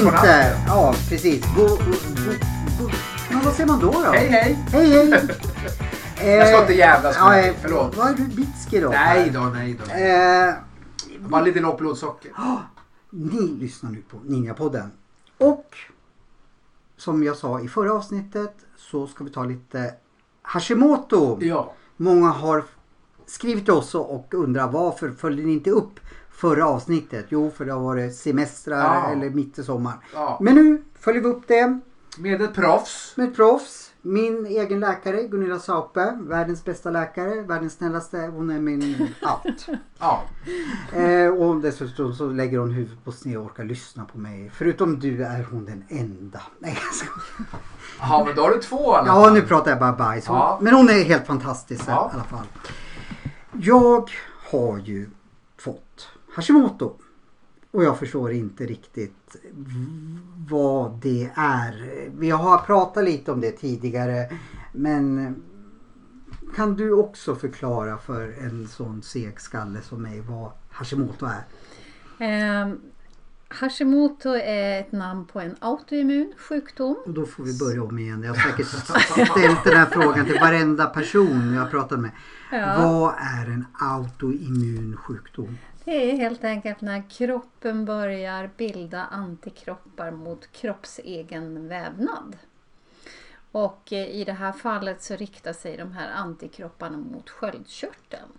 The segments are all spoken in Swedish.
inte. natten. Ja, precis. Go, go, go. Men vad säger man då? då? Hej hej! Hej, hej. Jag ska inte jävlas med ja, dig, eh, förlåt. Vad är du bitsk idag? Nej då, nej då. Eh, Bara lite lågt blodsocker. ni lyssnar nu på Ninjapodden. Och som jag sa i förra avsnittet så ska vi ta lite Hashimoto. Ja. Många har skrivit till oss och undrar varför följde ni inte upp förra avsnittet? Jo, för det har varit semestrar Ja. eller mitt i sommar. ja. Men nu följer vi upp det Med ett proffs. med ett proffs. Min egen läkare Gunilla Saupe, världens bästa läkare, världens snällaste. Hon är min allt. Ja. eh, och dessutom så lägger hon huvudet på sned och orkar lyssna på mig. Förutom du är hon den enda. Nej, jag skojar. Ja men då har du två i alla Ja, fall. nu pratar jag bara bajs. Hon, Ja. Men hon är helt fantastisk Ja. i alla fall. Jag har ju fått Hashimoto. Och jag förstår inte riktigt vad det är. Vi har pratat lite om det tidigare. Men kan du också förklara för en sån seg skalle som mig vad Hashimoto är? Eh, Hashimoto är ett namn på en autoimmun sjukdom. Och då får vi börja om igen. Jag har säkert ställt den här frågan till varenda person jag har pratat med. Ja. Vad är en autoimmun sjukdom? Det är helt enkelt när kroppen börjar bilda antikroppar mot kroppsegen vävnad. Och eh, i det här fallet så riktar sig de här antikropparna mot sköldkörteln.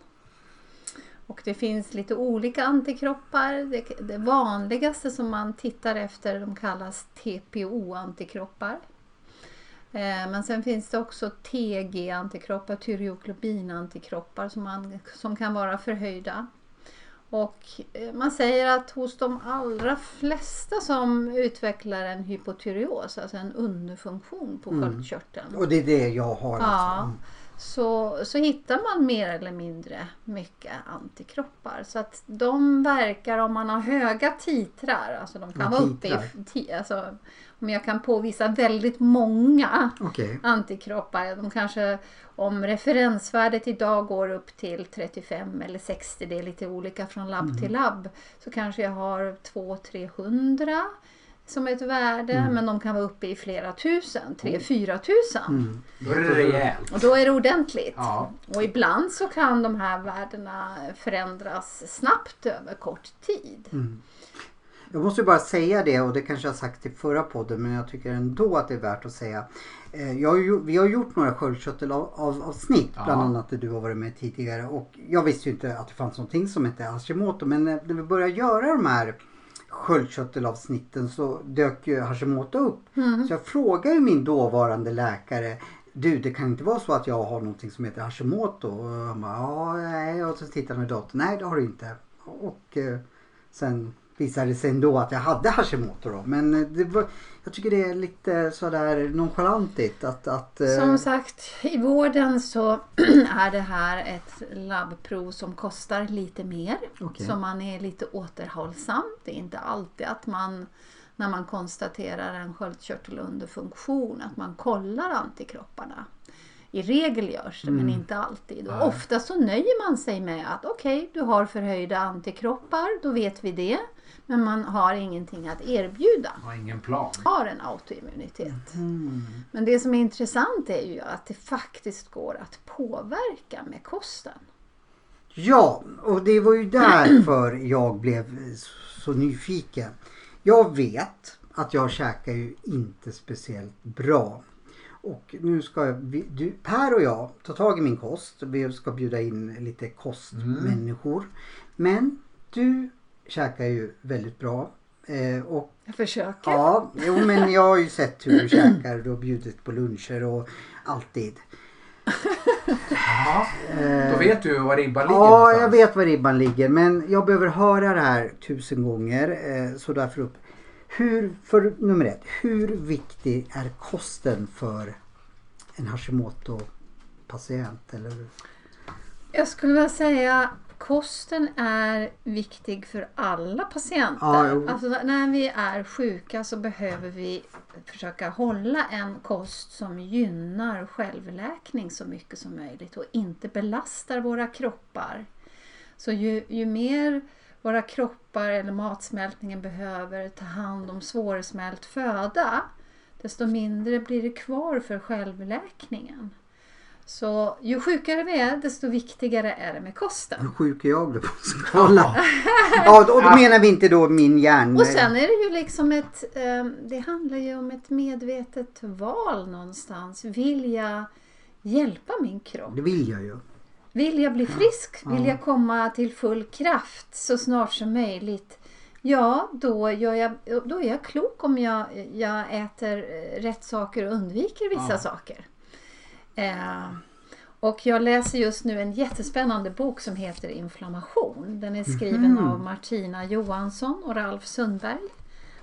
Och det finns lite olika antikroppar. Det, det vanligaste som man tittar efter de kallas TPO-antikroppar. Eh, Men sen finns det också TG-antikroppar, tyreoglobin-antikroppar som, man, som kan vara förhöjda. Och eh, man säger att hos de allra flesta som utvecklar en hypotyreos, alltså en underfunktion på Mm. sköldkörteln, Och det är det jag har Ja. alltså. Så, så hittar man mer eller mindre mycket antikroppar. Så att de verkar, om man har höga titrar, alltså de kan Vad vara uppe i, alltså, om jag kan påvisa väldigt många Okej. antikroppar. De kanske, om referensvärdet idag går upp till 35 eller 60, det är lite olika från labb Mm. till labb, så kanske jag har 200-300 som ett värde, men de kan vara uppe i flera tusen, 3-4 tusen. Mm. Då är det rejält. Och då är det ordentligt. Ja. Och ibland så kan de här värdena förändras snabbt över kort tid. Mm. Jag måste ju bara säga det och det kanske jag har sagt i förra podden men jag tycker ändå att det är värt att säga. Eh, Jag har ju, vi har gjort några sköldkörtelavsnitt Ja. bland annat där du har varit med tidigare och jag visste ju inte att det fanns någonting som hette Hashimoto men när vi började göra de här sköldkörtelavsnitten så dök ju Hashimoto upp. Så jag frågade min dåvarande läkare du det kan inte vara så att jag har någonting som heter Hashimoto. Och han bara ja nej och så tittade han i datorn. Nej det har du inte. Och eh, sen visade det sig ändå att jag hade Hashimoto då. Men eh, det var, jag tycker det är lite sådär nonchalantigt att... att eh, Som sagt, i vården så är det här ett labbprov som kostar lite mer. Okej. Så man är lite återhållsam. Det är inte alltid att man när man konstaterar en sköldkörtelunderfunktion att man kollar antikropparna. I regel görs det men inte alltid. Och ofta så nöjer man sig med att okej, du har förhöjda antikroppar, då vet vi det. Men man har ingenting att erbjuda. Har ingen plan. Har en autoimmunitet. mm. Men det som är intressant är ju att det faktiskt går att påverka med kosten. Ja, och det var ju därför jag blev så nyfiken. Jag vet att jag käkar ju inte speciellt bra. Och nu ska jag, vi- du, Per och jag ta tag i min kost. Vi ska bjuda in lite kostmänniskor. Men du käkar ju väldigt bra. Eh, och Jag försöker. ja, jo, men jag har ju sett hur du käkar. Du har bjudit på luncher och alltid. Jaha. Då vet du var ribban ligger Ja, någonstans. jag vet var ribban ligger men jag behöver höra det här tusen gånger. Eh, så därför upp. Hur, för nummer ett, hur viktig är kosten för en Hashimoto-patient? Eller? Jag skulle vilja säga kosten är viktig för alla patienter. Ja, alltså, när vi är sjuka så behöver vi försöka hålla en kost som gynnar självläkning så mycket som möjligt och inte belastar våra kroppar. Så ju, ju mer våra kroppar eller matsmältningen behöver ta hand om svårsmält föda desto mindre blir det kvar för självläkningen. Så ju sjukare vi är desto viktigare är det med kosten. Hur sjuk är jag då? Kolla. Ja, och då menar vi inte då min hjärn... Och sen är det ju liksom ett, eh, det handlar ju om ett medvetet val någonstans. Vill jag hjälpa min kropp? Det vill jag ju. Vill jag bli frisk? Vill jag komma till full kraft så snart som möjligt? Ja, då, gör jag, då är jag klok om jag, jag äter eh, rätt saker och undviker vissa Ja. saker. Eh, och jag läser just nu en jättespännande bok som heter Inflammation. Den är skriven Mhm. av Martina Johansson och Ralf Sundberg.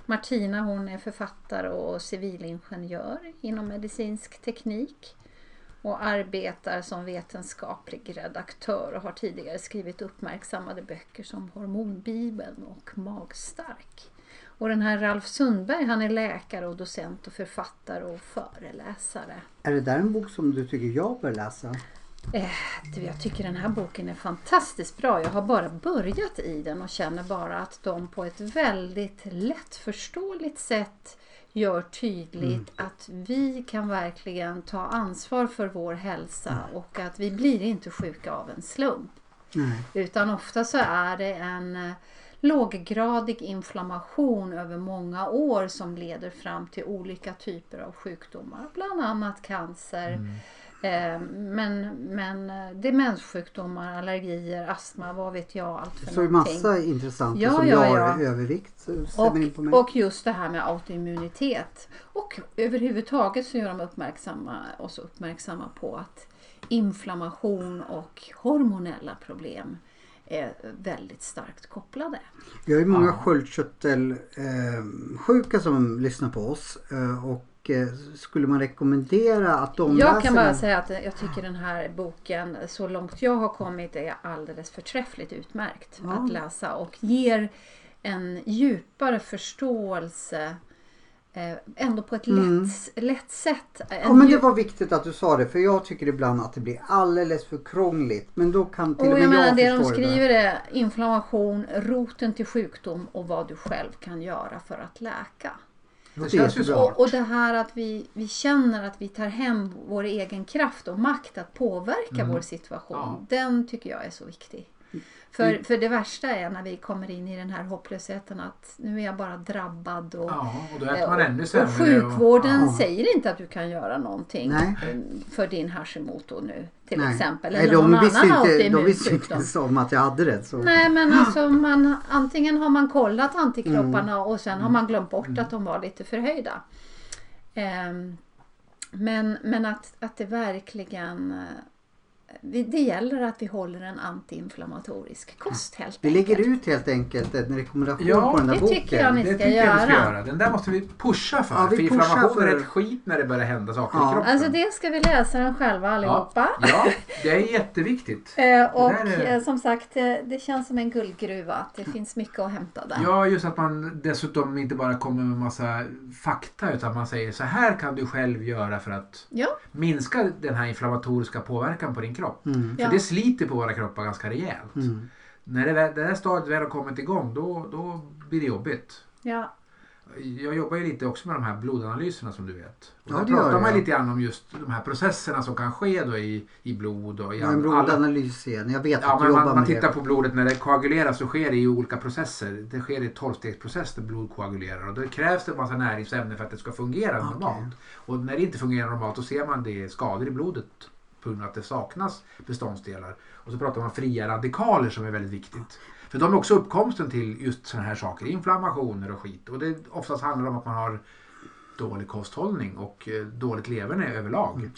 Martina hon är författare och civilingenjör inom medicinsk teknik och arbetar som vetenskaplig redaktör och har tidigare skrivit uppmärksammade böcker som Hormonbibeln och Magstark. Och den här Ralf Sundberg han är läkare och docent och författare och föreläsare. Är det där en bok som du tycker jag bör läsa? Eh, du, jag tycker den här boken är fantastiskt bra. Jag har bara börjat i den och känner bara att de på ett väldigt lättförståeligt sätt gör tydligt att vi kan verkligen ta ansvar för vår hälsa och att vi blir inte sjuka av en slump. Nej. Utan ofta så är det en eh, låggradig inflammation över många år som leder fram till olika typer av sjukdomar. Bland annat cancer, eh, men, men eh, demenssjukdomar, allergier, astma, vad vet jag allt för Så är någonting. massa intressanta Ja, som ja, jag har ja. övervikt. så stämmer in på mig. Och, och just det här med autoimmunitet. Och överhuvudtaget så gör de uppmärksamma, oss uppmärksamma på att inflammation och hormonella problem är väldigt starkt kopplade. Vi har ju många Ja. sköldkörtelsjuka som lyssnar på oss. eh, Och eh, skulle man rekommendera att de Jag kan bara den? säga att jag tycker den här boken, så långt jag har kommit, är alldeles förträffligt utmärkt Ja. att läsa och ger en djupare förståelse eh, ändå på ett Mm. lätt, lätt sätt. Ja En men det var viktigt att du sa det för jag tycker ibland att det blir alldeles för krångligt. Men då kan till och Och med jag menar, jag det de förstå det. skriver är inflammation, roten till sjukdom och vad du själv kan göra för att läka. Det Det känns ju smart. Och, och det här att vi, vi känner att vi tar hem vår egen kraft och makt att påverka Mm. vår situation. Ja. Den tycker jag är så viktig. För, för det värsta är när vi kommer in i den här hopplösheten att nu är jag bara drabbad och, Ja, och och, och sjukvården Ja. säger inte att du kan göra någonting Nej. för din Hashimoto nu till Nej. exempel. Nej, Eller någon de visste annan inte, de visste inte så om att jag hade det. Så. Nej men alltså man, antingen har man kollat antikropparna Mm. och sen har man glömt bort att de var lite förhöjda. Ehm, men men att, att det verkligen eh, det, gäller att vi håller en antiinflammatorisk kost helt Vi enkelt. lägger ut helt enkelt en rekommendation Ja, på den där det boken. tycker jag ni Det tycker jag vi ska göra. Den där måste vi pusha för. Ja, vi för pushar inflammation är för- ett skit när det börjar hända saker Ja. i kroppen. Alltså det ska vi läsa den själva allihopa. Ja, det är jätteviktigt. Eh, och är- eh, som sagt, eh, det känns som en guldgruva. Att det finns mycket att hämta där. Ja, just att man dessutom inte bara kommer med massa fakta utan man säger så här kan du själv göra för att Ja, minska den här inflammatoriska påverkan på din kropp. Mm. Ja. För det sliter på våra kroppar ganska rejält. Mm. När det, det här stadiet väl har kommit igång då, då blir det jobbigt. ja. Jag jobbar ju lite också med de här blodanalyserna som du vet. Och Ja, där det gör pratar man jag. lite grann om just de här processerna som kan ske då i, i blod och i alla- blodanalys igen. Jag vet Ja, att du jobbar man, man med tittar det. på blodet när det koaguleras så sker det i olika processer. Det sker i en tolvstegsprocess där blod koagulerar och då krävs det en massa näringsämnen för att det ska fungera Okej. normalt. Och när det inte fungerar normalt då ser man det skador i blodet på grund av att det saknas beståndsdelar. Och så pratar man fria radikaler som är väldigt viktigt. För de är också uppkomsten till just sådana här saker, inflammationer och skit. Och det oftast handlar om att man har dålig kosthållning och eh, dåligt leverne överlag. Mm.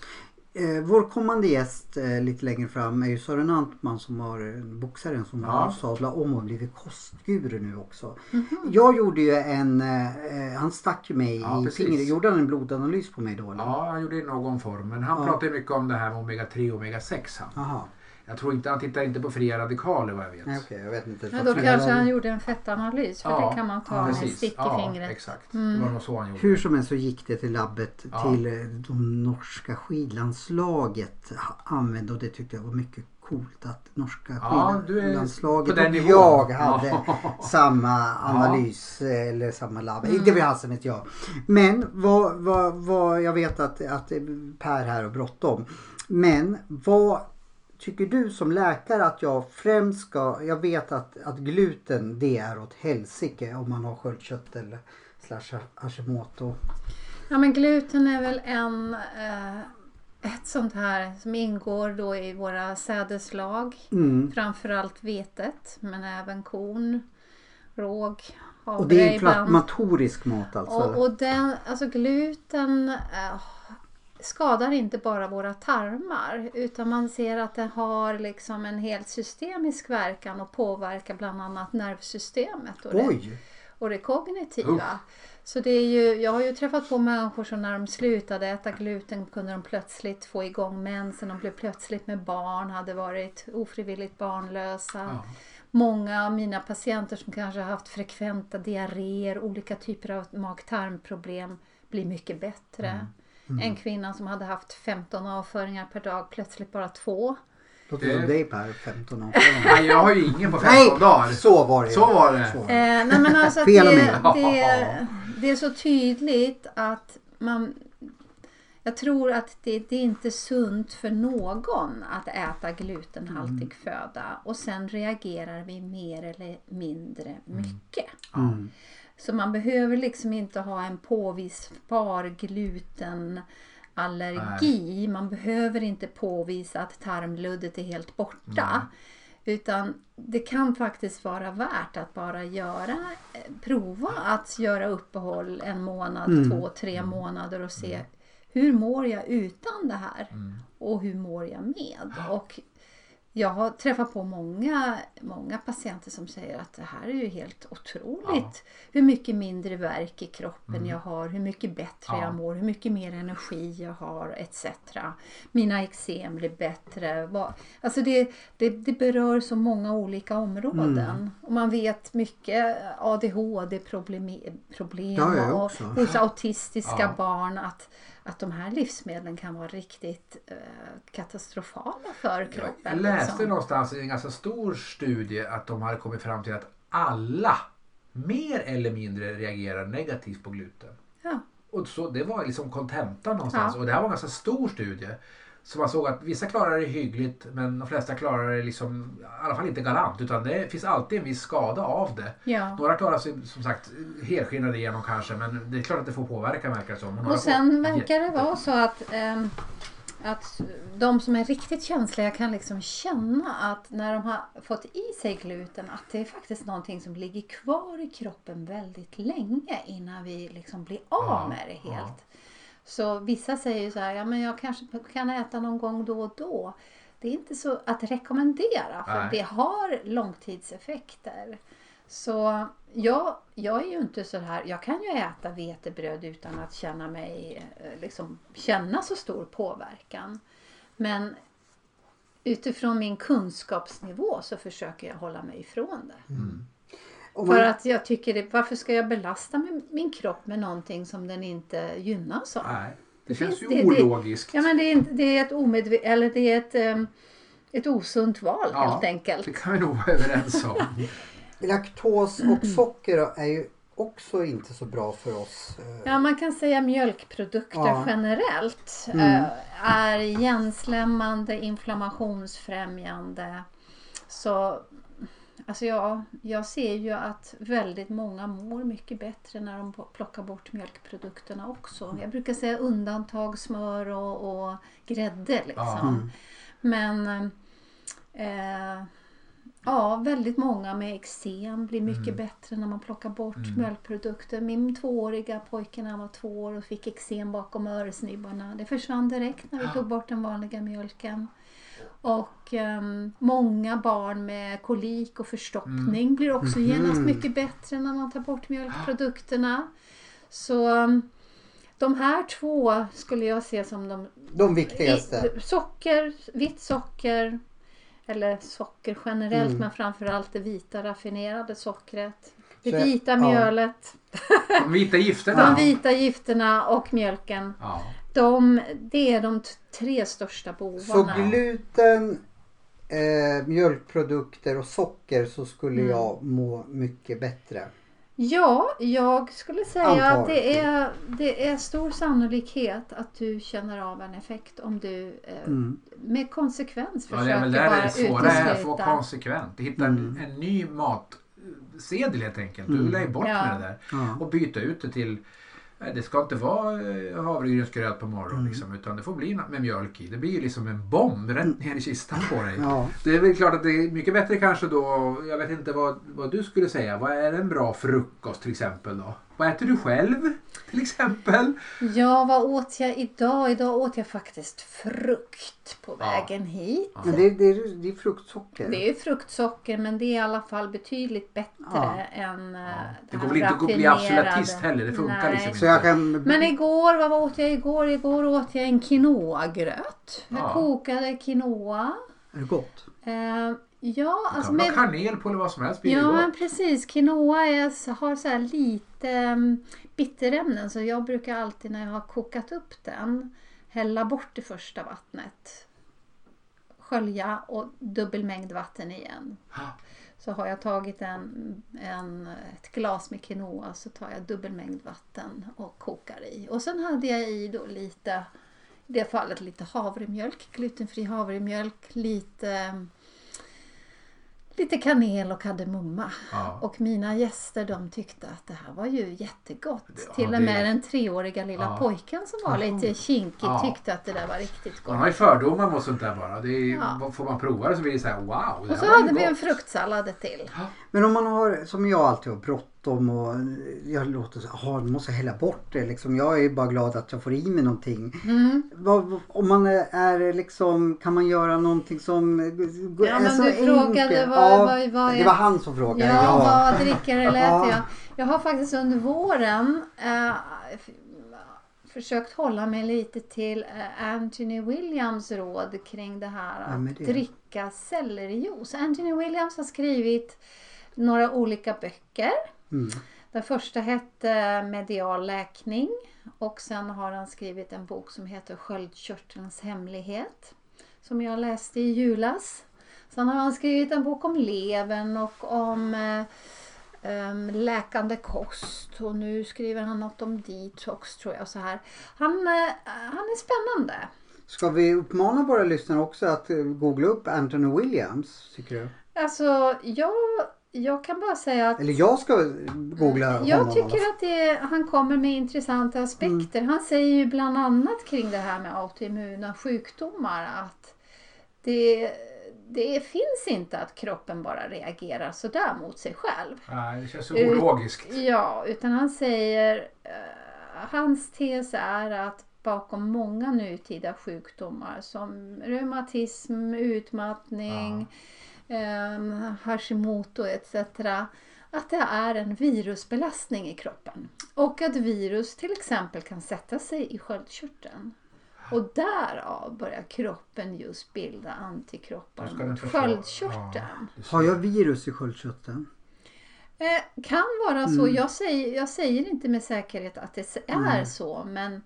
Eh, vår kommande gäst eh, lite längre fram är ju Sören Antman som har eh, boxaren som Ja. har sadlat om och blivit kostguru nu också. Jag gjorde ju en, eh, han stack ju mig Ja, i fingret. Gjorde han en blodanalys på mig då eller? Ja, han gjorde det i någon form. Men han Ja. pratar ju mycket om det här med omega 3 och omega 6. Han. Jaha. Jag tror inte, han tittar inte på fria radikaler vad jag vet. Nej, okej, jag vet inte. Ja, då kanske han gjorde en fettanalys för Ja, det kan man ta ja, med Precis. stick i ja, fingret. exakt. Mm. Det var nog så han gjorde. Hur som helst så gick det till labbet Ja. till eh, de norska skidlandslaget använde och det tyckte jag var mycket coolt att norska Ja, skidlandslaget den och nivån. jag hade Ja. samma analys eh, eller samma labb. Mm. Inte vid halsen vet jag. Men vad, vad, vad jag vet att, att Per här har bråttom. Men vad tycker du som läkare att jag främst ska... Jag vet att, att gluten det är åt helsike om man har sköldkörtel slash Hashimoto. Ja men gluten är väl en eh, ett sånt här som ingår då i våra sädeslag. Mm. Framförallt vetet men även korn, råg, havre Och det är inflammatorisk mat alltså? Och, och den, alltså gluten eh, skadar inte bara våra tarmar utan man ser att det har liksom en helt systemisk verkan och påverkar bland annat nervsystemet och, det, och det kognitiva. Usch. Så det är ju, jag har ju träffat på människor som när de slutade äta gluten kunde de plötsligt få igång mensen. De blev plötsligt med barn, hade varit ofrivilligt barnlösa. Ja. Många av mina patienter som kanske har haft frekventa diarréer, olika typer av mag-tarmproblem blir mycket bättre. En kvinna som hade haft 15 avföringar per dag, plötsligt bara två. Låter Det- som dig Per, 15 år. Nej, jag har ju ingen på 15 Nej, dagar. så var det. Så var det. Så var Eh, det. nej men alltså Fel det, det, det är så tydligt att man jag tror att det, det är inte sunt för någon att äta glutenhaltig föda och sen reagerar vi mer eller mindre mycket. Mm. Så man behöver liksom inte ha en påvisbar glutenallergi. Man behöver inte påvisa att tarmluddet är helt borta. Utan det kan faktiskt vara värt att bara göra, eh, prova att göra uppehåll en månad, Mm. två, tre månader och se hur mår jag utan det här och hur mår jag med. Och jag har träffat på många, många patienter som säger att det här är ju helt otroligt. Hur mycket mindre värk i kroppen jag har, hur mycket bättre Ja. jag mår, hur mycket mer energi jag har etc. Mina eksem blir bättre. Alltså det, det, det berör så många olika områden. Och man vet mycket ADHD-problem problem Ja, och hos autistiska Ja. barn att, att de här livsmedlen kan vara riktigt eh, katastrofala för kroppen. Jag läste liksom. någonstans i en ganska stor studie att de hade kommit fram till att alla mer eller mindre reagerar negativt på gluten. Ja. Och så, det var liksom kontentan någonstans. Ja. Och det här var en ganska stor studie. Så man såg att vissa klarar det hyggligt men de flesta klarar det liksom, i alla fall inte galant. Utan det finns alltid en viss skada av det. Ja. Några klarar sig som sagt helskinnade igenom kanske men det är klart att det får påverka verkar det som. några Och sen får- verkar det vara så att, ehm, att de som är riktigt känsliga kan liksom känna att när de har fått i sig gluten att det är faktiskt någonting som ligger kvar i kroppen väldigt länge innan vi liksom blir av Ja, med det ja. helt. Så vissa säger så här, ja men jag kanske kan äta någon gång då och då. Det är inte så att rekommendera för Nej. det har långtidseffekter. Så jag, jag är ju inte så här, jag kan ju äta vetebröd utan att känna mig, eh, liksom känna så stor påverkan. Men utifrån min kunskapsnivå så försöker jag hålla mig ifrån det. Om För man, att jag tycker, det, varför ska jag belasta min, min kropp med någonting som den inte gynnas av? Nej, det Det känns finns- ju det- det- ologiskt. Ja men det är, det är ett omedve- eller det är ett, em, ett osunt val Ja, helt enkelt. Det kan vi nog vara överens om. laktos och socker är ju också inte så bra för oss. eh, Ja, man kan säga mjölkprodukter Ja. generellt Mm. eh, är igenslämmande, inflammationsfrämjande. Så alltså jag, jag ser ju att väldigt många mår mycket bättre när de plockar bort mjölkprodukterna också. Jag brukar säga undantag smör och, och grädde liksom. Men eh, Ja, väldigt många med eksem blir mycket bättre när man plockar bort mjölkprodukter. Min tvååriga pojke när han var två år och fick eksem bakom öresnibbarna. Det försvann direkt när vi tog bort den vanliga mjölken. Och ehm, många barn med kolik och förstoppning blir också genast mycket bättre när man tar bort mjölkprodukterna. Så ehm, de här två skulle jag se som de De viktigaste. i, socker, vitt socker, eller socker generellt Mm. men framförallt det vita raffinerade sockret. Det Så- vita ja. mjölet, De vita gifterna. de vita gifterna och mjölken. Ja. De, det är de tre största Så bovarna. gluten, eh, mjölkprodukter och socker så skulle Mm. jag må mycket bättre. Ja, jag skulle säga Antar. att det är, det är stor sannolikhet att du känner av en effekt om du eh, Mm. med konsekvens Ja, försöker det är väl där bara det svåra är att få konsekvent. Hitta en, Mm. en ny matsedel helt enkelt. Du Mm. lär bort Ja. med det där. Ja. Och byta ut det till det ska inte vara eh, havregrynsgröt på morgonen Mm. liksom, utan det får bli något med mjölk i. Det blir ju liksom en bomb rätt ner i kistan på dig. Ja. Det är väl klart att det är mycket bättre kanske då, jag vet inte vad, vad du skulle säga, vad är en bra frukost till exempel då? Vad äter du själv till exempel? Ja, vad åt jag idag? Idag åt jag faktiskt frukt på Ja. vägen hit. Men det, det, är, det är fruktsocker. Det är fruktsocker men det är i alla fall betydligt bättre Ja. än eh, Det går väl inte att bli raffinerade. absolutist heller, det funkar Nej. liksom Så jag kan... Men igår, vad åt jag igår? Igår åt jag en quinoa-gröt. Jag Ja. kokade quinoa. Är det gott? Eh, ja, Du alltså kan ha med, kanel på eller vad som helst blir Ja, men precis. Quinoa är, har så här lite um, bitterämnen så jag brukar alltid när jag har kokat upp den hälla bort det första vattnet. Skölja och dubbel mängd vatten igen. Ja. Så har jag tagit en, en, ett glas med quinoa så tar jag dubbel mängd vatten och kokar i. Och sen hade jag i då lite, i det fallet lite havremjölk, glutenfri havremjölk, lite, lite kanel och kardemumma. Ja. Och mina gäster de tyckte att det här var ju jättegott. Ja, Till och det- med den treåriga lilla Ja. pojken som var lite kinkig Ja. tyckte att det där var riktigt Man gott. har ju fördomar mot sånt där bara. Det är, Ja. Får man prova det så blir det så här wow. det Och så hade vi en gott. fruktsallad till. Men om man har, som jag alltid har bråttom och jag låter så aha, nu måste jag hälla bort det liksom. Jag är ju bara glad att jag får i mig någonting. Mm. Om man är, liksom, kan man göra någonting som Ja, är men så du frågade vad- ja, vad- vad Det var han som frågade. Ja, Ja. vad dricker eller Ja. äter jag? Jag har faktiskt under våren eh, försökt hålla mig lite till eh, Anthony Williams råd kring det här att det? dricka sellerijuice. Anthony Williams har skrivit några olika böcker. Mm. Den första hette Medial läkning och sen har han skrivit en bok som heter Sköldkörtelns hemlighet som jag läste i julas. Sen har han skrivit en bok om levern och om eh, läkande kost och nu skriver han något om detox tror jag. Så här. Han, eh, han är spännande. Ska vi uppmana våra lyssnare också att eh, googla upp Anthony Williams? Tycker du? Alltså jag, jag kan bara säga att Eller jag ska googla honom. Jag tycker att det, han kommer med intressanta aspekter. Mm. Han säger ju bland annat kring det här med autoimmuna sjukdomar att det, det finns inte att kroppen bara reagerar sådär mot sig själv. Nej, det känns så Eh, ologiskt. Ja, utan han säger, eh, hans tes är att bakom många nutida sjukdomar som reumatism, utmattning, eh, Hashimoto etc. Att det är en virusbelastning i kroppen. Och att virus till exempel kan sätta sig i sköldkörteln. Och därav börjar kroppen just bilda antikroppar mot sköldkörteln. Ja. Har jag virus i sköldkörteln? Eh, kan vara så. Mm. Jag, säger, jag säger inte med säkerhet att det är Mm. så. Men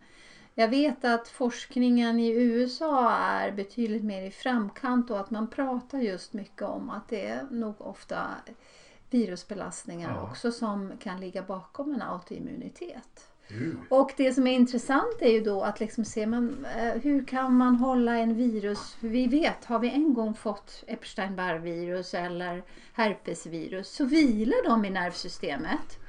jag vet att forskningen i USA är betydligt mer i framkant och att man pratar just mycket om att det är nog ofta virusbelastningar Ja. också som kan ligga bakom en autoimmunitet. Uh. Och det som är intressant är ju då att liksom se man, eh, hur kan man hålla en virus, för vi vet, har vi en gång fått Epstein-Barr-virus eller herpesvirus så vilar de i nervsystemet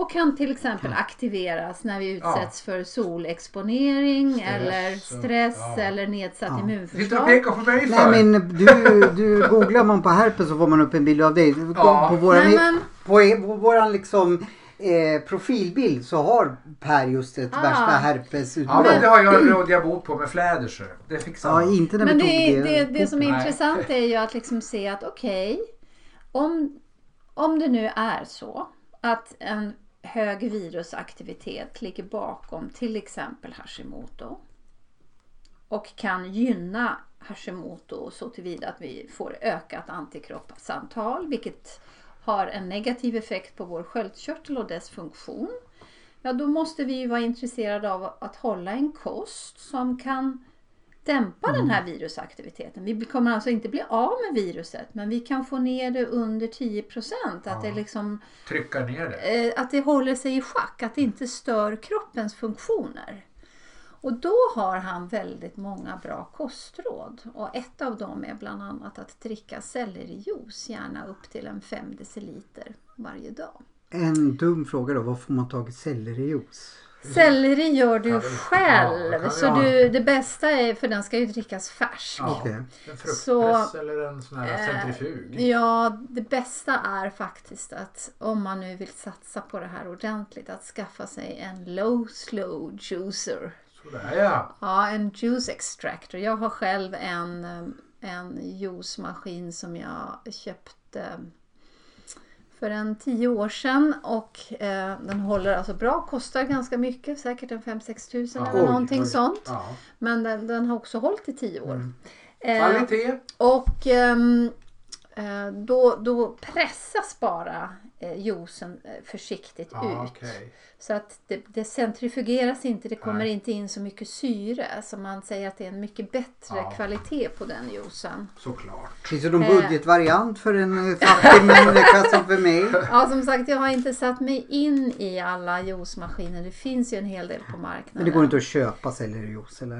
och kan till exempel aktiveras när vi utsätts för solexponering Stress eller och- stress ja. eller nedsatt Ja. Sitter och immunförsvar. pekar på mig Nej för. men du, du googlar man på herpes så får man upp en bild av dig. Ja. På våran, Nej, men- på, på våran liksom eh, profilbild så har Per just ett Ah. värsta herpes Ja men det har jag råd jag bot på med flädersjö. Det fixar Ja, man. inte när Men det, tog det, det som är Nej. intressant är ju att liksom se att okej, om, om det nu är så att en hög virusaktivitet ligger bakom till exempel Hashimoto och kan gynna Hashimoto så tillvida att vi får ökat antikroppsantal vilket har en negativ effekt på vår sköldkörtel och dess funktion. Ja, då måste vi ju vara intresserade av att hålla en kost som kan dämpa den här virusaktiviteten. Vi kommer alltså inte bli av med viruset men vi kan få ner det under 10 procent. Att, det Ja. liksom, Trycka ner det. eh, att det håller sig i schack, att det inte stör kroppens funktioner. Och då har han väldigt många bra kostråd. Och ett av dem är bland annat att dricka sellerijuice, gärna upp till en 5 deciliter varje dag. En dum fråga då. Var får man tag i sellerijuice? Selleri gör du själv. ja, så du, det bästa är, för den ska ju drickas färsk. Ja, Okej. En fruktpress Så, eller en sån här eh, centrifug. Ja, det bästa är faktiskt att om man nu vill satsa på det här ordentligt att skaffa sig en low slow juicer. Sådär ja. Ja, en juice extractor. Jag har själv en, eh, en juicemaskin som jag köpte för en tio år sedan och eh, den håller alltså bra, kostar ganska mycket, säkert en 5-6 tusen Ja. eller Oj, någonting oj. sånt. ja. Men den, den har också hållit i tio år. Mm. Eh, Kvalitet. och ehm, eh, då, då pressas bara eh, juicen eh, försiktigt Ja, ut. okej. Så att det, det centrifugeras inte, det kommer Nej. inte in så mycket syre. Så man säger att det är en mycket bättre Ja. kvalitet på den juicen. Såklart. Finns det någon Eh. budgetvariant för en eh, fattig människa som för mig? Ja som sagt jag har inte satt mig in i alla juicemaskiner. Det finns ju en hel del på marknaden. Men det går inte att köpa sellerijuice eller?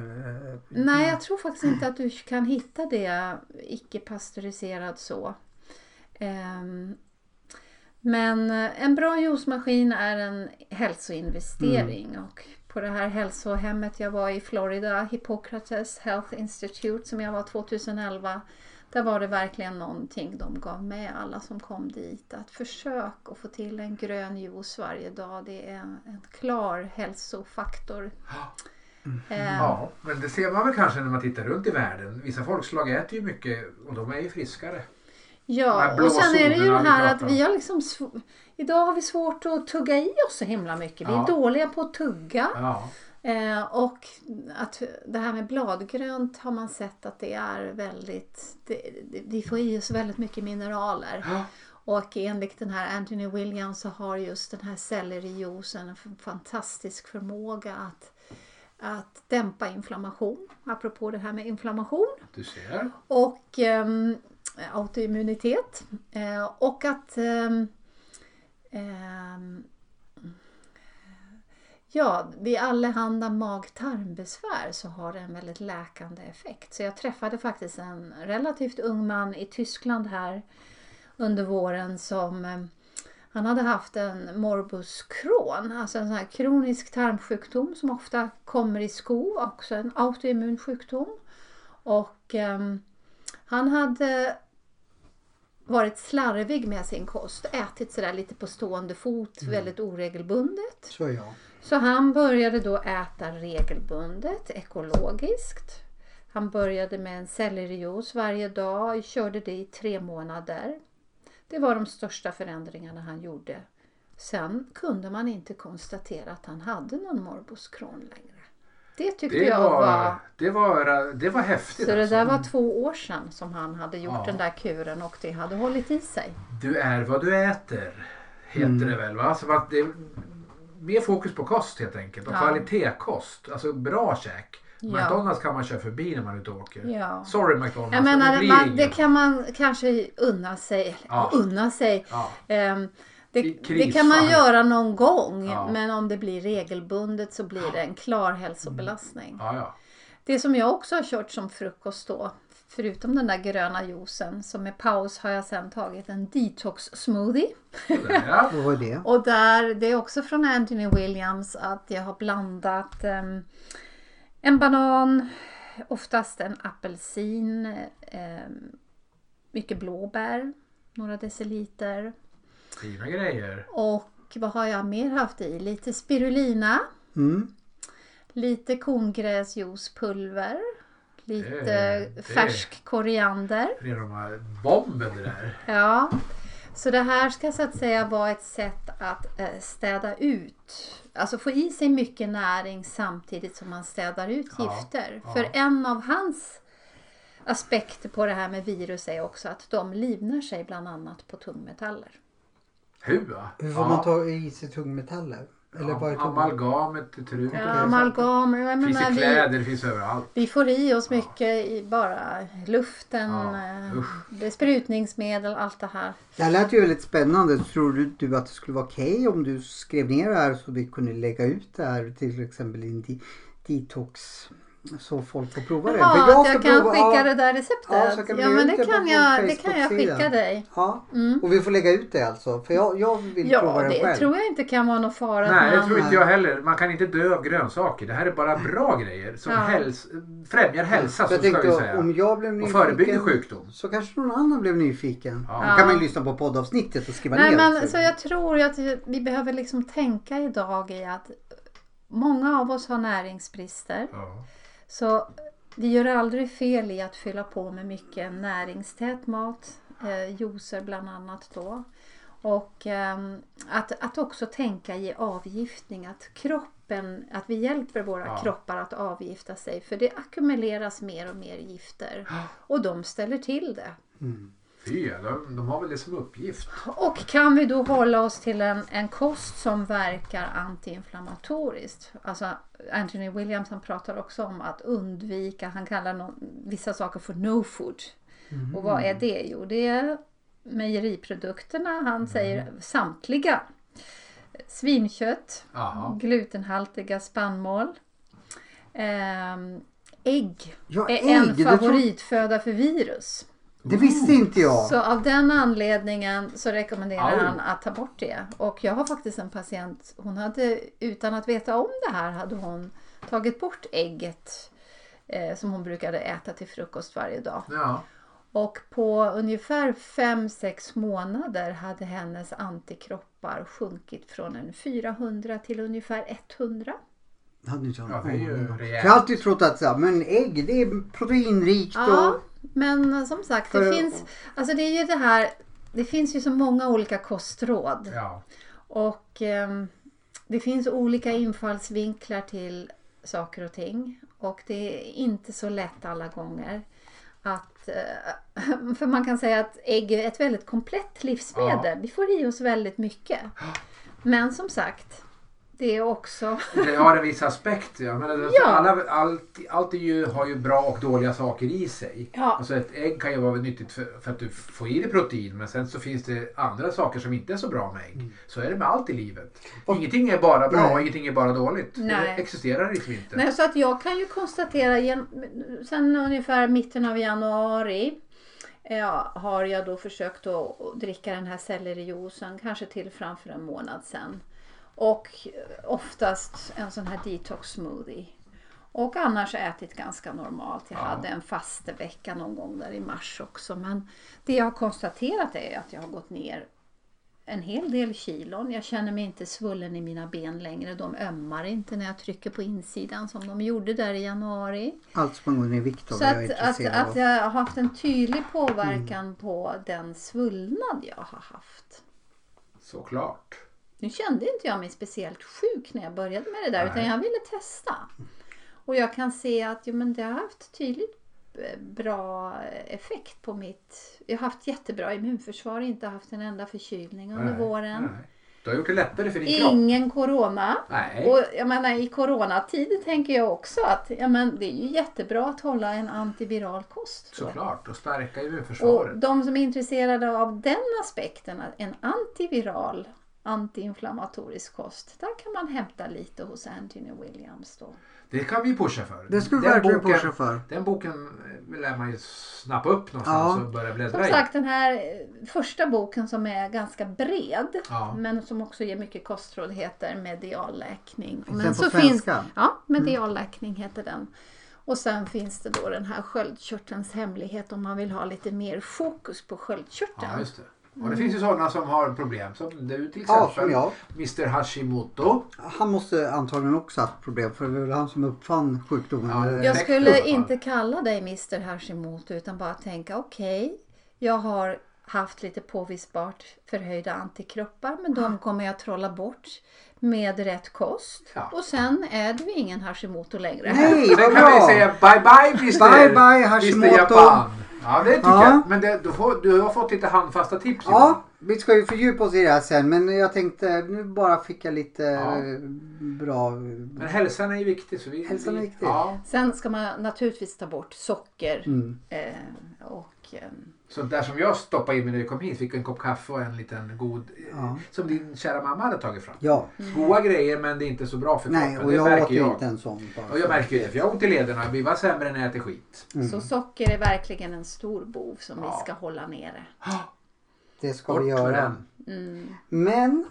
eh, Nej jag tror faktiskt inte att du kan hitta det icke pasteuriserad så. Ehm, men eh, en bra juicemaskin är en hälsoinvestering och på det här hälsohemmet jag var i Florida, Hippocrates Health Institute som jag var 2011. Där var det verkligen någonting de gav med alla som kom dit. Att försök att få till en grön juice varje dag. Det är en, en klar hälsofaktor. Ehm, Ja, men det ser man väl kanske när man tittar runt i världen. Vissa folkslag äter ju mycket och de är ju friskare. Ja, och sen är det ju det här att vi har liksom Idag har vi svårt att tugga i oss så himla mycket. Vi är Ja. dåliga på att tugga. Ja, Eh, och att det här med bladgrönt har man sett att det är väldigt... Det, det, vi får i oss väldigt mycket mineraler. Ja. Och enligt den här Anthony Williams så har just den här sellerijuicen en fantastisk förmåga att, att dämpa inflammation. Apropå det här med inflammation du ser. och ehm, Eh, autoimmunitet. Eh, och att ehm, ehm, Ja, vid allehanda mag-tarmbesvär så har det en väldigt läkande effekt. Så jag träffade faktiskt en relativt ung man i Tyskland här under våren som ehm, han hade haft en morbus Crohn, alltså en sån här kronisk tarmsjukdom som ofta kommer i sko, också en autoimmun sjukdom. Och eh, han hade varit slarvig med sin kost, ätit sådär lite på stående fot, väldigt oregelbundet. Så jag. Så han började då äta regelbundet, ekologiskt. Han började med en sellerijuice varje dag och körde det i tre månader. Det var de största förändringarna han gjorde. Sen kunde man inte konstatera att han hade någon morbus Crohn längre. Det tyckte Det jag var... var, det var, det var häftigt Så det alltså. där var två år sedan som han hade gjort Ja. den där kuren och det hade hållit i sig. Du är vad du äter. Heter Mm. det väl va? Så att det är mer fokus på kost helt enkelt. Och Ja. kvalitetskost. Alltså bra käk. Ja. McDonalds kan man köra förbi när man är ute och åker. Ja. Sorry McDonalds. Jag menar, det man, det kan man kanske unna sig. Ja. Unna sig. Ja. Det, det kan man göra någon gång Ja. men om det blir regelbundet så blir det en klar hälsobelastning. Ja, ja. Det som jag också har kört som frukost då förutom den där gröna juicen så med paus har jag sen tagit en detox smoothie. Ja. Vad var det? Och där, det är också från Anthony Williams att jag har blandat em, en banan, oftast en apelsin, em, mycket blåbär, några deciliter. Fina grejer. Och vad har jag mer haft i? Lite spirulina, Mm. lite korngräsjuicepulver, lite Det- det- färsk koriander. Det är de här bomben det där. Ja, så det här ska så att säga vara ett sätt att eh, städa ut. Alltså få i sig mycket näring samtidigt som man städar ut Ja, gifter. ja. För en av hans aspekter på det här med virus är också att de livnär sig bland annat på tungmetaller. Hur va? Hur får Ja. man ta i sig tungmetaller? Eller är Ja. Amalgamet i trut. Ja, amalgam, jag Det finns menar, i vi, kläder, det finns överallt. vi får i oss mycket i bara luften, Ja, eh, usch. besprutningsmedel, allt det här. Det här lät ju väldigt spännande. Tror du, du att det skulle vara okej om du skrev ner det här så vi kunde lägga ut det här till exempel i en de- detox så folk får prova det? För att jag kan prova- skicka ja, det där receptet? Ja, ja men det det kan, jag, det kan jag skicka dig. Ja, Mm. och vi får lägga ut det alltså. För jag, jag vill Ja, prova det själv. tror jag inte kan vara någon fara. Nej, det tror inte jag heller. Man kan inte dö av grönsaker. Det här är bara bra grejer som Ja. häls främjar hälsa så jag tänkte säga. om jag blev Och nyfiken förebygger sjukdom. så kanske någon annan blev nyfiken. Ja. Då kan man ju lyssna på poddavsnittet och skriva Nej, ner. men, så jag tror att vi behöver liksom tänka idag i att många av oss har näringsbrister. Ja. Så vi gör aldrig fel i att fylla på med mycket näringstät mat, eh, juicer bland annat då. Och ehm, att, att också tänka i avgiftning, att kroppen, att vi hjälper våra Ja. kroppar att avgifta sig för det ackumuleras mer och mer gifter och de ställer till det. Fy, de, de har väl det som uppgift. Och kan vi då hålla oss till en, en kost som verkar antiinflammatoriskt. Alltså Anthony Williams han pratar också om att undvika, han kallar no, vissa saker för no food. Och vad är det? Jo det är mejeriprodukterna, han säger samtliga. Svinkött, Jaha. glutenhaltiga spannmål. Ehm, ägg Ja, är ägg, en det tror- favoritföda för virus. Det visste inte jag. Så av den anledningen så rekommenderar Au. han att ta bort det. Och jag har faktiskt en patient, hon hade utan att veta om det här hade hon tagit bort ägget eh, som hon brukade äta till frukost varje dag. Ja. Och på ungefär 5-6 månader hade hennes antikroppar sjunkit från en 400 till ungefär 100. Det hade inte jag Ja. Jag har alltid trott att så här, men ägg det är proteinrikt Ja, och... men som sagt det För- finns, alltså det är ju det här, det finns ju så många olika kostråd. Ja. Och ehm, det finns olika infallsvinklar till saker och ting. Och det är inte så lätt alla gånger. Att, eh, för man kan säga att ägg är ett väldigt komplett livsmedel. Vi får i oss väldigt mycket. Men som sagt, det också... Det har en viss aspekt. Ja. Men alltså, Ja. alla, allt, allt är ju, har ju bra och dåliga saker i sig. Ja. Alltså ett ägg kan ju vara nyttigt för, för att du får i dig protein men sen så finns det andra saker som inte är så bra med ägg. Så är det med allt i livet. Ingenting är bara bra Nej. och ingenting är bara dåligt. Nej. Det existerar liksom inte. Nej, så att jag kan ju konstatera gen- sen ungefär mitten av januari ja, har jag då försökt att dricka den här sellerijuicen kanske till framför en månad sedan. Och oftast en sån här detox smoothie. Och annars ätit ganska normalt. Jag Ja. hade en fastevecka någon gång där i mars också. Men det jag har konstaterat är att jag har gått ner en hel del kilon. Jag känner mig inte svullen i mina ben längre. De ömmar inte när jag trycker på insidan som de gjorde där i januari. Allt som ner i vikt Så att, att, att jag har haft en tydlig påverkan på den svullnad jag har haft. Såklart. Nu kände inte jag mig speciellt sjuk när jag började med det där Nej. utan jag ville testa. Och jag kan se att jo, men det har haft tydligt eh, bra effekt på mitt... Jag har haft jättebra immunförsvar, inte haft en enda förkylning under Nej, våren. nej. Du har gjort det lättare för din kropp. Ingen corona. Nej. Och jag menar i coronatid tänker jag också att ja, men det är ju jättebra att hålla en antiviral kost. Såklart. Och stärka Och immunförsvaret. de som är intresserade av den aspekten, en antiviral antiinflammatorisk kost, där kan man hämta lite hos Anthony Williams då. Det kan vi pusha för. Det skulle vi Den verkligen boken- pusha för. Den boken eh, lär man ju snappa upp någonstans Ja. och börja Som bläddra i. sagt den här eh, första boken som är ganska bred Ja. men som också ger mycket kostråd heter Medialläkning. Finns Men den på så? Finns, ja, Medialläkning heter den. Och sen finns det då den här sköldkörtelns hemlighet om man vill ha lite mer fokus på sköldkörteln. Ja, det. Och det finns ju sådana som har problem. Som du till Ja, exempel. som jag. Mr Hashimoto. Han måste antagligen också haft problem för det var han som uppfann sjukdomen. Ja, Jag skulle inte kalla dig Mr Hashimoto utan bara tänka okej, jag har haft lite påvisbart förhöjda antikroppar men de kommer jag trolla bort med rätt kost. Ja. Och sen är du ingen Hashimoto längre. Nej, Sen vad kan vi bra! säga bye bye Mr. Bye, bye, Mr. Hashimoto. Japan. Ja det tycker Ja. jag. Men det, du, får, du har fått lite handfasta tips. Johan. Ja, vi ska ju fördjupa oss i det här sen men jag tänkte nu bara fick jag lite Ja. eh, bra... Men hälsan är ju viktig. Så vi, Hälsan är vi- viktig. Ja. Sen ska man naturligtvis ta bort socker. Mm. Eh, och, eh, Sånt där som jag stoppade in mig när jag kom hit. Fick en kopp kaffe och en liten god... Ja. Som din kära mamma hade tagit fram. Ja, Goda grejer men det är inte så bra för nej kroppen. och det jag märker åt jag. inte en sån. bara. Och jag märker ju det för jag har ont i lederna. Vi var sämre när jag äter skit. Mm. Så socker är verkligen en stor bov som Ja. vi ska hålla nere. Det ska Bort vi göra. den. Mm. Men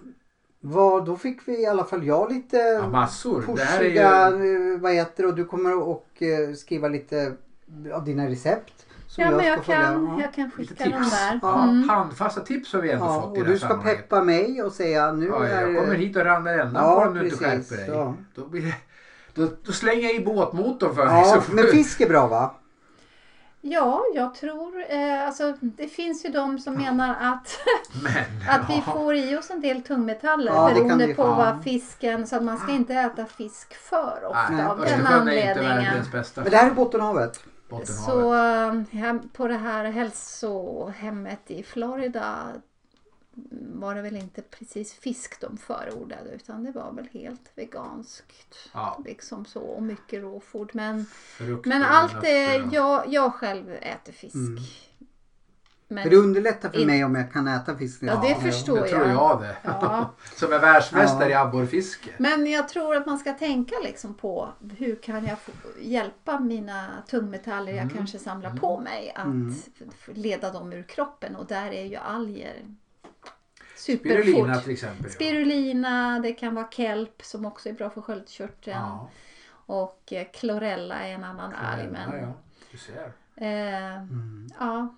vad, då fick vi i alla fall jag lite Ja, massor. Pushiga, ju... eh, vad heter och du kommer att eh, skriva lite av dina recept. Som Ja, men ska jag följa. kan, Ja. jag kan skicka tips. dem där. Ja, Mm. handfasta tips har vi ändå Ja, fått i och det här du ska sammanhanget. peppa mig och säga nu Ja, är jag kommer hit och ramlar ändan Ja, på om du inte precis, skärper dig. ja. Då, blir det, då, då slänger jag i båtmotorn för dig. Ja, men fisk är bra va? Ja, jag tror, eh, alltså det finns ju de som menar att, Men, att vi får i oss en del tungmetaller Ja, beroende på få. vad fisken, så att man ska inte äta fisk för ofta Nej, av den Östersjön är inte anledningen. världens bästa Men det här är Bottenhavet. Så eh, hem- på det här hälsohemmet i Florida var det väl inte precis fisk de förordade utan det var väl helt veganskt. Ja, Liksom så och mycket råfod. Men, men allt är, och- jag, jag själv äter fisk. Mm. Men, För det underlättar för In- mig om jag kan äta fisk. Ja, det förstår det tror jag. jag det. Ja. Som är världsmästare Ja. i abborrfiske. men jag tror att man ska tänka liksom på hur kan jag hjälpa mina tungmetaller jag Mm. kanske samlar på mig att Mm. leda dem ur kroppen och där är ju alger Spirulina superfort. till exempel. ja. Spirulina, det kan vara kelp som också är bra för sköldkörteln. Ja, Och eh, chlorella är en annan alg. ja, Men, ja. Du ser. eh, Mm. ja.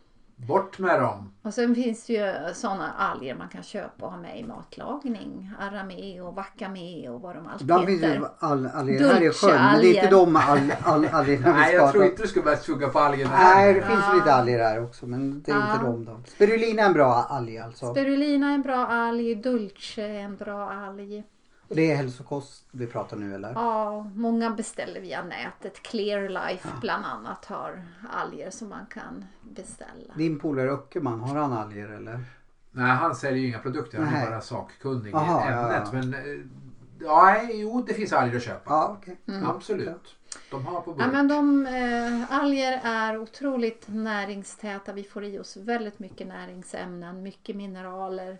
Bort med dem. Och sen finns det ju sådana alger man kan köpa och ha med i matlagning. Arame och wakame och vad de allt Ibland finns det heter. ju all, alger här i sjön men det är inte de all, all, algerna vi Nej, jag tror inte du ska börja tugga på algerna här. Nej, det finns Ja. lite alger här också men det är inte Ja. de då. Spirulina är en bra alg alltså. Spirulina är en bra alg, dulce är en bra alg. Och det är hälsokost vi pratar nu eller? Ja, många beställer via nätet. Clear Life bland annat har alger som man kan beställa. Din polare Öckerman, har han alger eller? Nej, han säljer ju inga produkter. Han Nej. är bara sakkunnig Aha, i ja, ämnet. ja. Men eh, ja, jo, det finns alger att köpa. Ja, okej. Absolut. De har på Ja, men de, eh, alger är otroligt näringstäta. Vi får i oss väldigt mycket näringsämnen, mycket mineraler.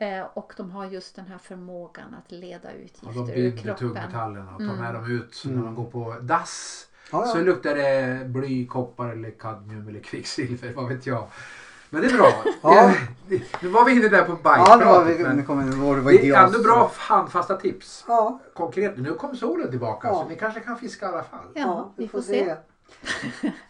Eh, och de har just den här förmågan att leda ut gifter de ur binder kroppen. tungmetallerna och tar Mm. med dem ut när man går på dass. Ja, Så ja. luktar det bly, koppar eller kadmium eller kvicksilver, vad vet jag. Men det är bra. Ja. Nu var vi inne där på Ja, nu var bajspratet. vi, nu men kommer det var, det var det är ändå bra handfasta tips. Ja, Konkret, nu kom solen tillbaka Ja. så ni kanske kan fiska i alla fall. Ja, vi får se.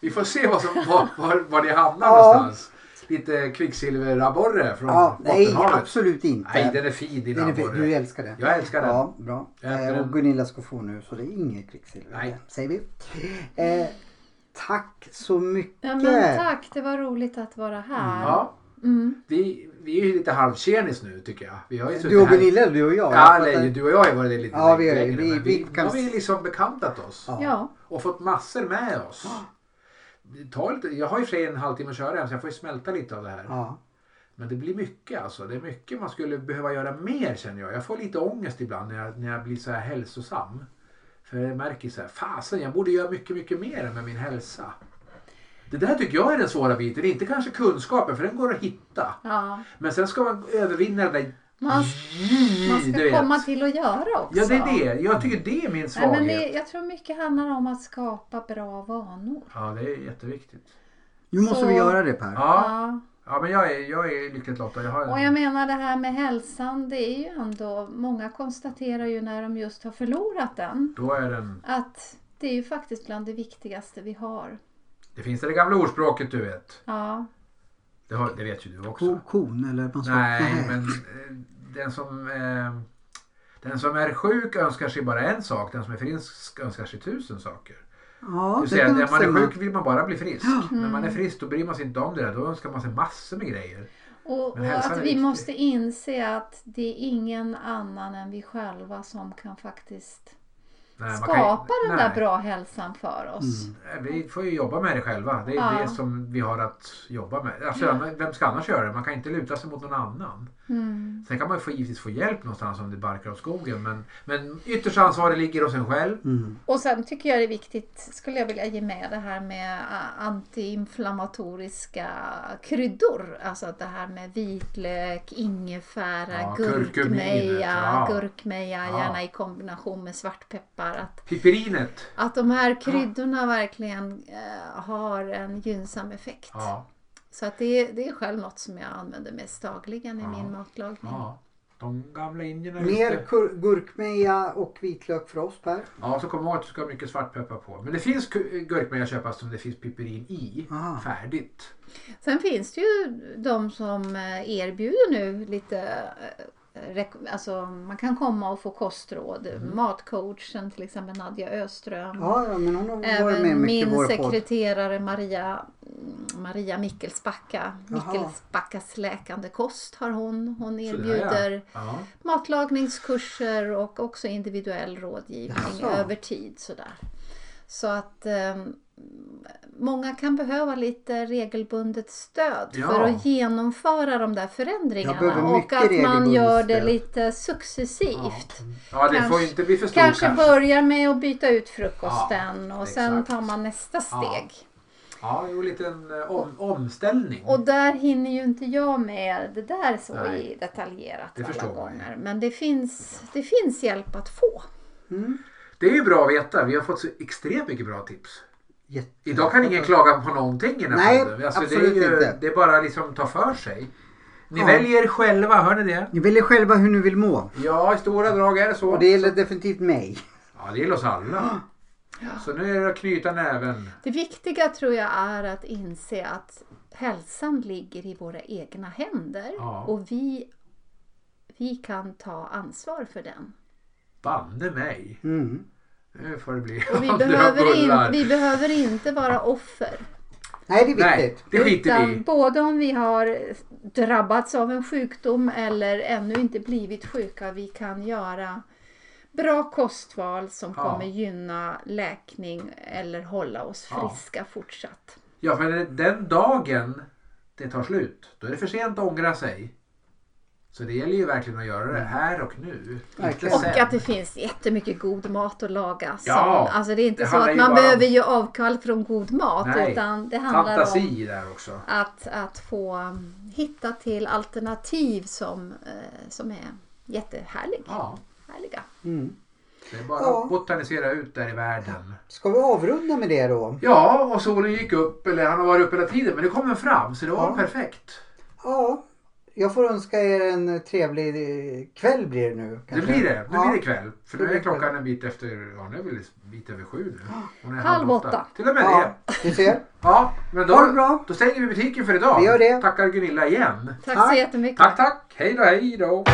Vi får se vad som, var, var, var ni hamnar Ja. någonstans. Lite kvicksilverabborre från Ja, nej, Bottenhavet. absolut inte. Nej, den är fin din Den är fin. Du älskar den. Jag älskar den. Ja, bra. Eh, och Gunilla ska få nu så det är inget kvicksilver. Nej. Säger vi. Eh, tack så mycket. Ja, men tack, det var roligt att vara här. Ja, Mm. vi, vi är ju lite halvtjenis nu tycker jag. Vi har ju Du och Gunilla, du och jag. Ja, nej, du och jag har varit lite Ja, vi längre. vi- vi vi, kan- har vi liksom bekantat oss. Ja. Ja, Och fått massor med oss. Tar lite, jag har ju för sig en halvtimme att köra än så jag får ju smälta lite av det här. Ja. Men det blir mycket alltså. Det är mycket man skulle behöva göra mer känner jag. Jag får lite ångest ibland när jag, när jag blir så här hälsosam. För jag märker så här, fasen jag borde göra mycket, mycket mer med min hälsa. Det där tycker jag är den svåra biten. Det är inte kanske kunskapen för den går att hitta. ja. Men sen ska man övervinna det där Man, man du ska vet. komma till att göra också. Ja det är det. Jag tycker det är min Nej, svaghet. men det, jag tror mycket handlar om att skapa bra vanor. Ja det är jätteviktigt. Nu måste Så- vi göra det Per. Ja, Ja. ja men jag är, jag är lyckligt lottad. Jag har en... Och jag menar det här med hälsan, det är ju ändå, många konstaterar ju när de just har förlorat den, Då är den... att det är ju faktiskt bland det viktigaste vi har. Det finns det gamla ordspråket du vet. Ja, Det, har, det vet ju du också. Ko, kon eller? Man ska... Nej, men eh, den som, eh, den som är sjuk önskar sig bara en sak. Den som är frisk önskar sig tusen saker. Ja, Du det att när man är sjuk vill man bara bli frisk. När man är frisk då bryr man sig inte om det där. Då önskar man sig massor med grejer. Och, och att vi viktig. måste inse att det är ingen annan än vi själva som kan faktiskt Nej, skapa kan- den nej. där bra hälsan för oss. Nej, Vi får ju jobba med det själva. Det är Ja. det som vi har att jobba med. Alltså, Vem ska annars göra det? Man kan inte luta sig mot någon annan. Mm. Sen kan man ju få, givetvis få hjälp någonstans om det barkar åt skogen. Men, men ytterst ansvar ligger hos en själv. Mm. Och sen tycker jag det är viktigt, skulle jag vilja ge med det här med ah, antiinflammatoriska kryddor. Alltså det här med vitlök, ingefära, Ja, gurkmeja, ja. gurkmeja, Ja. gärna i kombination med svartpeppar. Att, Piperinet. att de här kryddorna verkligen eh, har en gynnsam effekt. Ja, Så att det, är- det är själv något som jag använder mest dagligen i Ja. min matlagning. ja. De gamla indierna. Mer gurkmeja och vitlök för oss Per. Ja, så kom ihåg att du ska ha mycket svartpeppar på. Men det finns gurkmeja att köpa som det finns piperin i. Aha. Färdigt. Sen finns det ju de som eh, erbjuder nu lite eh, Alltså man kan komma och få kostråd. Mm. Matcoachen till exempel Nadja Öström. Ja, ja, men hon har varit med mycket min sekreterare Maria, Maria Mickelsbacka. Jaha. Mickelsbackas läkande kost har hon. Hon erbjuder Ja. matlagningskurser och också individuell rådgivning över tid. Sådär. Så att eh, många kan behöva lite regelbundet stöd Ja. för att genomföra de där förändringarna. Och att man gör det lite successivt. Ja, det Kanske- Kanske börjar med att byta ut frukosten och sen exakt. tar man nästa Ja. steg. Ja, det en liten eh, om, omställning. Och där hinner ju inte jag med det där så Nej. detaljerat Det alla gånger. Men det finns, det finns hjälp att få. Mm. Det är ju bra att veta. Vi har fått så extremt mycket bra tips. Jätte- Idag kan ingen klaga på någonting i den här Nej, podden. Alltså, det, är absolut ju, inte. det är bara liksom ta för sig. Ni Ja. väljer själva, hör ni det? Ni väljer själva hur ni vill må. Ja, i stora drag är det så. Och det gäller definitivt mig. Ja, det gäller oss alla. Så nu är det att knyta näven. Det viktiga tror jag är att inse att hälsan ligger i våra egna händer Ja. och vi, vi kan ta ansvar för den. Banne mig. Mm. Nu får det bli Och vi, behöver, in, vi behöver inte vara offer. Nej, det är Nej, viktigt. det skiter vi i. både om vi har drabbats av en sjukdom eller ännu inte blivit sjuka, vi kan göra bra kostval som Ja. kommer gynna läkning eller hålla oss Ja. friska fortsatt. Ja, för den dagen det tar slut, då är det för sent att ångra sig. Så det gäller ju verkligen att göra det här och nu. Inte Verkligen. Och sen. att det finns jättemycket god mat att laga. Som, Ja, alltså det är inte det så att ju man bara om- behöver ju avkall från god mat Nej, utan det handlar om Fantasi där också. att, att få um, hitta till alternativ som, eh, som är jättehärlig, Ja, härliga. Mm. det är bara Ja. att botanisera ut där i världen. Ska vi avrunda med det då? Ja, och solen gick upp, eller han har varit uppe hela tiden, men det kom en fram så det var Ja. perfekt. Ja, jag får önska er en trevlig kväll blir det nu. Det kanske. blir det. Nu Ja. blir det kväll. För Det nu är klockan kväll. en bit efter, ja nu är väl en bit över sju nu. Hon är Halv åtta. Till och med Ja, det. du ser. Ja, men det då, bra. då stänger vi butiken för idag. Vi gör det. Tackar Gunilla igen. Tack Tack. så jättemycket. Tack, tack. Hej då, hej då.